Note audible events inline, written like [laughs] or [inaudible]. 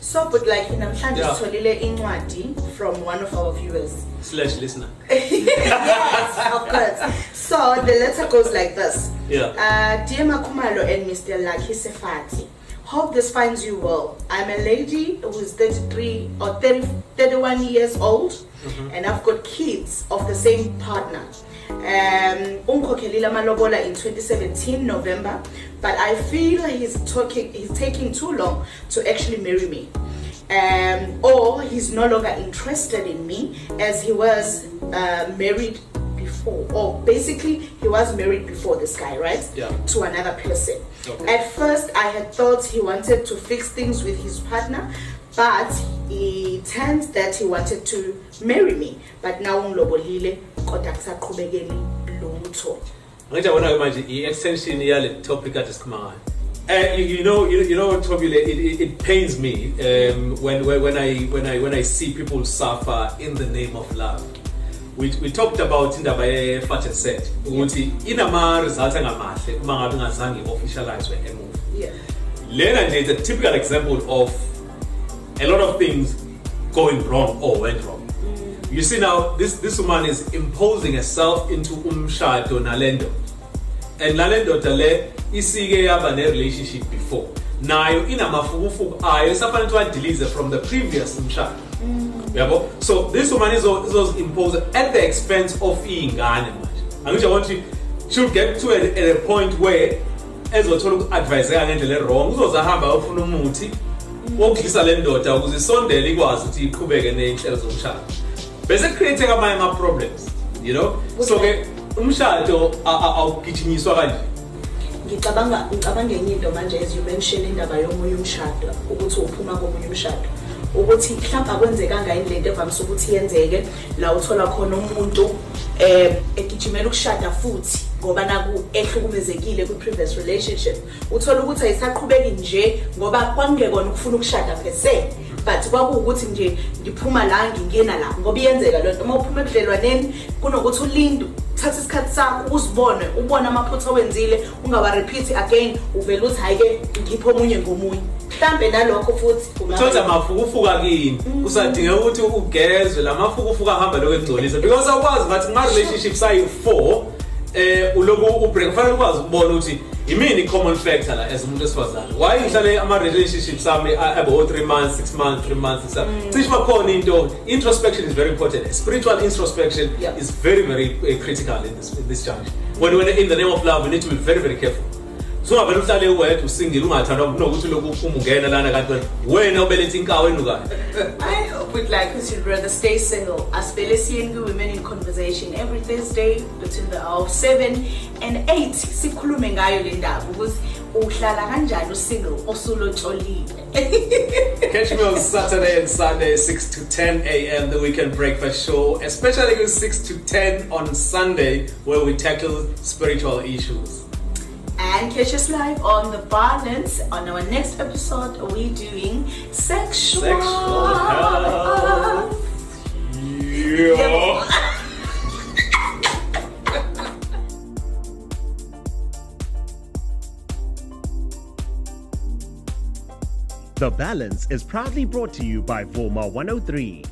so but like namhlanje Yeah. sitholile incwadi from one of our viewers Slash listener. [laughs] yes of course so the letter goes like this Yeah. uh, dear MaKhumalo and mr lucky Sefatsa hope this finds you well i'm a lady who is 33 or 30, 31 years old and i've got kids of the same partner um ungikhokhelile amalobola in 2017 november but i feel he's talking he's taking too long to actually marry me um, or he's no longer interested in me as he was uh, married before or basically he was married before this guy right Yeah. to another person Okay. at first i had thought he wanted to fix things with his partner but he turns that he wanted to marry me but now ungilobolile kodwa kusaqhubekeli lutho. Ngithi yabona ke manje i-extension yale topic kade sikhuluma ngayo. Uh, you, you know, you, you know, Thobile, it, it, it pains me um, when, when, when, I, when, I, when I see people suffer in the name of love. We, we talked about indaba ye-fat and set ukuthi inama-results angamahle uma ngabe ingazange i-officializwe emuva. Lena nje is a typical example of a lot of things going wrong or went wrong you see now this, this woman is imposing herself into umshado nalendo. And nale ndoda le isike yaba ne-relationship before. Nayo inamafukufuku ayo esafanele ukuthi wadilize from the previous umshado. Mm. Yabo? So this woman izo- imposed at the expense of iy'ngane manje. Angisho ukuthi should get to a, at a point where ezothola uku-adviseka ngendlela e-wrong uzozahamba ayofuna umuthi mm. wokudlisa le ndoda ukuze isondele ikwazi ukuthi iqhubeke ney'nhlelo zomshado bese create-eka amanye ama-problems you know? So-ke umshado a- a- awugijinyiswa kanje. Ngicabanga ngicabanga enye into manje as you mention indaba yomunye umshado ukuthi uphuma komunye umshado. Ukuthi mhlawumbe akwenzekanga yini lento evamise ukuthi yenzeke la uthola khona umuntu eh egijimela ukushada futhi ngoba naku ehlukumezekile kwi-previous relationship. Uthola ukuthi ayisaqhubeki nje ngoba kwakungekona ukufuna ukushada per se. But kwakuwukuthi nje ngiphuma la ngingena la ngoba iyenzeka loo nto uma uphuma ebudlelwaneni kunokuthi ulinde uthathe isikhathi sakho uzibone ubone amaphutha owenzile ungawa-repeat again uvele uthi hhayi-ke ngipho omunye ngomunye. Mhlambe nalokho futhi uthola amafukufuka kini. Kusadingeka ukuthi ugezwe. La mafukufuka ahamba lokhu engcolisa because awukwazi ngathi kuma-relationship sayi-four eh uloku ubreak kufanele ukwazi ukubona ukuthi imini i-common factor la as umuntu wesifazane? Why ngihlale ama-relationships ami abo 3 months 6 months 3 months 6 months? Cishe bakhona into introspection is very important. Spiritual introspection Yeah. is very very uh, critical in this, in this junction. When, when in the name of love we need to be very very careful so ungavele uhlale wedwa usingile ungathandwa kunokuthi lokhu uphuma ungena lana kanti wena wena ubeletha inkawu enukayo I would like us to rather stay single. Asbelesian women in conversation every Thursday between the hour of 7 and 8. Sikhulume ngayo le ndaba ukuthi uhlala kanjani usingle osulotsholiwe. [laughs] Catch me on Saturday and Sunday, 6 to 10 a.m., the weekend breakfast show, especially with 6 to 10 on Sunday, where we tackle spiritual issues. And catch us live on the balance. On our next episode, we're doing sexual, Sexual health. Yeah. [laughs] The Balance is proudly brought to you by Vuma 103,